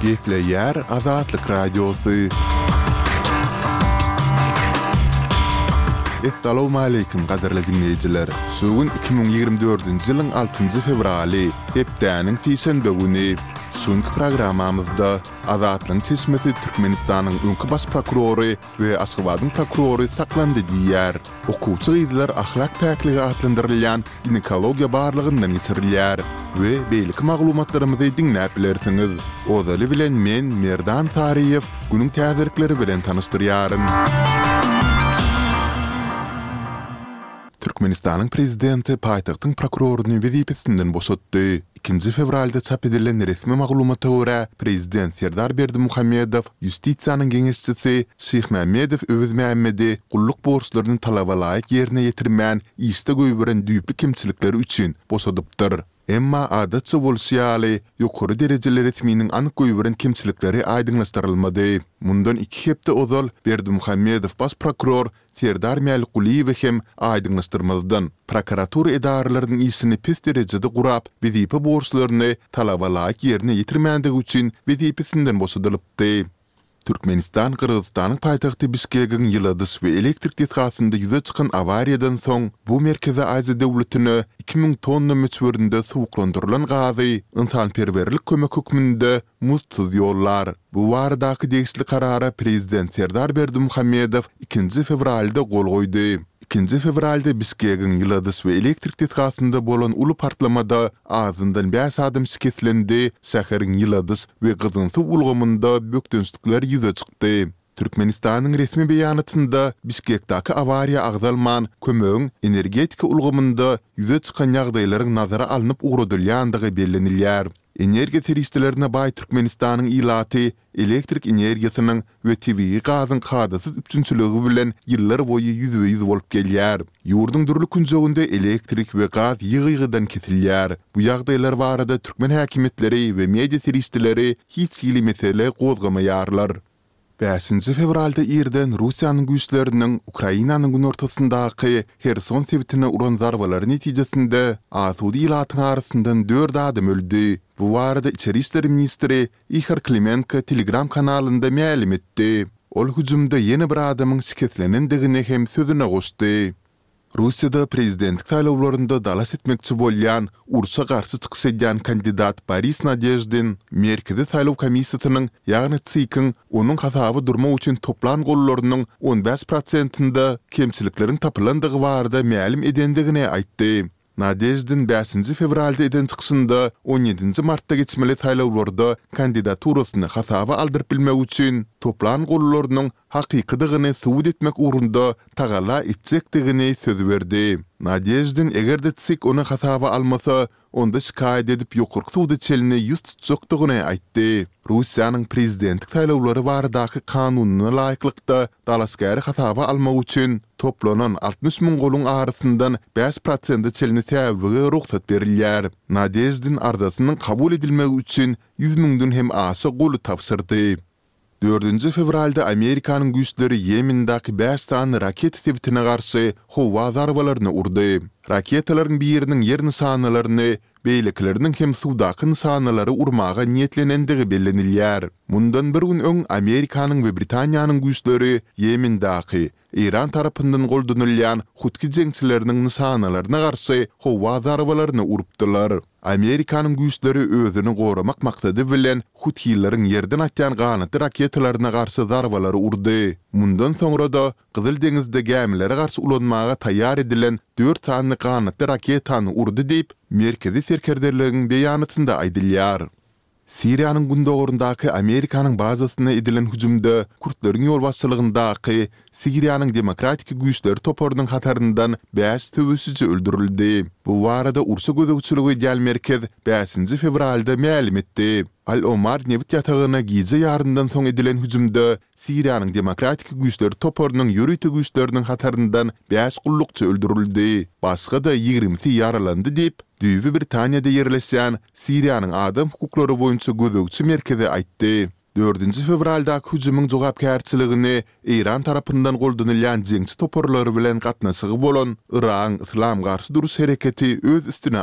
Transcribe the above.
Gepleýär Azatlyk Radiosy. Essalowmaleýkim gadyrly diňleýjiler! Şu gün iki müň ýigrimi dördünji ýylyň altynjy fewraly, hepdäniň sişenbe güni. Şu günki programmamyzda Azatlygyň çeşmesi Türkmenistanyň öňki baş prokurory we Aşgabadyň prokurory saklandy diýýär. Okuwçy gyzlar ahlak päkligi atlandyrylýan ginekologiýa barlagyndan geçirilýär we beýleki maglumatlarymyzy diňläp bilersiňiz. Ozaly bilen men, Merdan Saryýew, günüň täzelikleri bilen tanyşdyrýaryn. Türkmenistanyň Prezidenti paýtagtyň prokuroryny wezipesinden boşatdy. Ikinji fewralda çap edilen resmi maglumata görä, prezident Serdar Berdimuhamedow ýustisiýanyň geňeşçisi Şyhmämmedow Öwezmämmedi gulluk borçlaryny talabalaýyk ýerine ýetirmän işde goýberen düýpli kemçilikleri üçin boşadypdyr. Emma adatça bolşy ýaly, ýokary derejeli resminiň anyk goýberen kemçilikleri aýdyňlaşdyrylmady. Mundan iki hepde ozal Berdimuhamedow baş prokuror Serdar Mälikgulyýewe hem aýdyňlaşdyrmazdan, prokuratura edaralarynyň işini pes derejede gurap, wezipe borçlaryny talaba laýyk ýerine ýetirmändigi üçin wezipesinden boşadylypdy. Türkmenistan Gyrgyzystanyň paýtagty Bişkegiň ýyladyş we elektrik desgasynda ýüze çykan awariýadan soň bu Merkezi Aziýa döwletine iki müň tonna möçberinde suwuklandyrylan gazy ynsanperwerlik kömek hökmünde Muzdsuz ýollar. Bu baradaky degişli karara prezident Serdar Berdimuhamedow ikinji fewralda gol goýdy. Ikinji fewralda Bişkegiň ýyladyş we elektrik desgasynda bolan uly partlamada azyndan bäş adam şikeslendi, şäheriň ýyladyş we gyzgyn suw ulgamynda bökdençlikler ýüze çykdy. Türkmenistanyň resmi beýanatynda Bişkekdäki awariýa agzalman, kömegiň energetika ulgamynda ýüze çykan ýagdaýlaryň nazara alnyp ugradylýandygy bellenilýär. Energiýa serişdelerine baý Türkmenistanyň ilaty elektrik energiýasynyň we tebigy gazyň kadasyz üpjünçiligi bilen ýyllarboýy ýüzbe-ýüz bolup gelýär. Ýurduň dürli künjeginde elektrik we gaz ýygy-ýygydan kesilýär. Bu ýagdaýlar barada türkmen häkimiýetleri we media serişdeleri hiç hili mesele gozgamaýarlar. Bäşinji fewralda irden Russiýanyň güýçleriniň Ukrainanyň günortasyndaky Herson sebitine uran zarbalary netijesinde asuda ilatyň arasyndan dört adam öldi. Bu barada içeri işler ministri Ihor Klimenko Telegram kanalynda mälim etdi. Ol hüjümde ýene bir adamyň şikeslenendigini hem sözüne goşdy. Russiýada prezidentlik saýlawlarynda dalas etmekçi bolýan urşa garşy çykyş edýän kandidat Boris Nadeždin Merkezi saýlaw komissiýasynyň, ýagny CIK-iň onuň hasaby durmak üçin toplan gollarynyň on bäş prosentinde kemçilikleriň tapylandygy barada mälim edendigini aýtdy. Nadeždin bäşinji fewralda eden çykyşynda on ýedinji martda geçmeli saýlawlarda kandidaturasyny hasaba aldyryp bilmek üçin toplan gollarynyň hakykydygyny subut etmek ugrunda tagalla etjekdigini söz berdi. Nadeždin eger-de CSIK ony hasaba almasa, onda şikaýat edip ýokarky suda çenli ýüz tutjakdygyny aýtdy. Russiýanyň prezidentlik saýlawlary baradaky kanunyna laýyklykda Dalaşgäri hasaba almak üçin toplanan altmyş müň goluň arasyndan bäş prosenti çenli säwlige rugsat berilýär. Nadeždin arzasynyň kabul edilmegi üçin ýüz müňden hem aşa goly tabşyrdy. Dördünji fewralda Amerikanyň güýçleri Ýemendaky bäş sany raketa sebitine garşy howa zarbalaryny urdy. Raketalaryň biriniň ýer nyşanalaryny, beýlekileriniň hem suwdaky nyşanalary urmaga niýetlenendigi bellenilýär. Mundan bir gün öň Amerikanyň we Britaniýanyň güýçleri Ýemendaky, Eýran tarapyndan goldanylýan Hutki jeňçileriniň nyşanalaryna garşy howa zarbalaryny urupdylar. Amerikanyň güýçleri özüni goramak maksady bilen huthileriň ýerden atýan ganatly raketalaryna garşy zarbalary urdy. Mundan soňra-da Gyzyl deňizde gämilere garşy ulanmaga taýýar edilen dört sany ganatly raketany urdy diýip, merkezi serkerdeligin beýanatynda aýdylýar. Siriýanyň gündogaryndaky Amerikanyň bazasyna edilen hüjümde kürtleriň ýolbaşçylygyndaky Siriýanyň demokratik güýçleri toparynyň hataryndan bäş söweşiji öldürildi. Bu barada urşa gözegçilik edýän merkez bäşinji fewralda mälim etdi. Al-Omar nebit ýatagyna gije ýarymdan soň edilen hüjümde Siriýanyň Demokratik güýçler toparynyň ýörite güýçleriniň hataryndan bäş gullukçy öldürildi, başga-da ýigrimisi ýaralandy diýip, düýbi Britaniýada ýerleşýän Siriýanyň adam hukuklary boýunça gözegçi merkezi aýtdy. Dördünji fewraldaky hüjümiň jogapkärçiligini Eýran tarapyndan goldanylýan jeňçi toparlary bilen gatnaşygy bolan Yragyň Yslam garşy duruş hereketi öz üstüne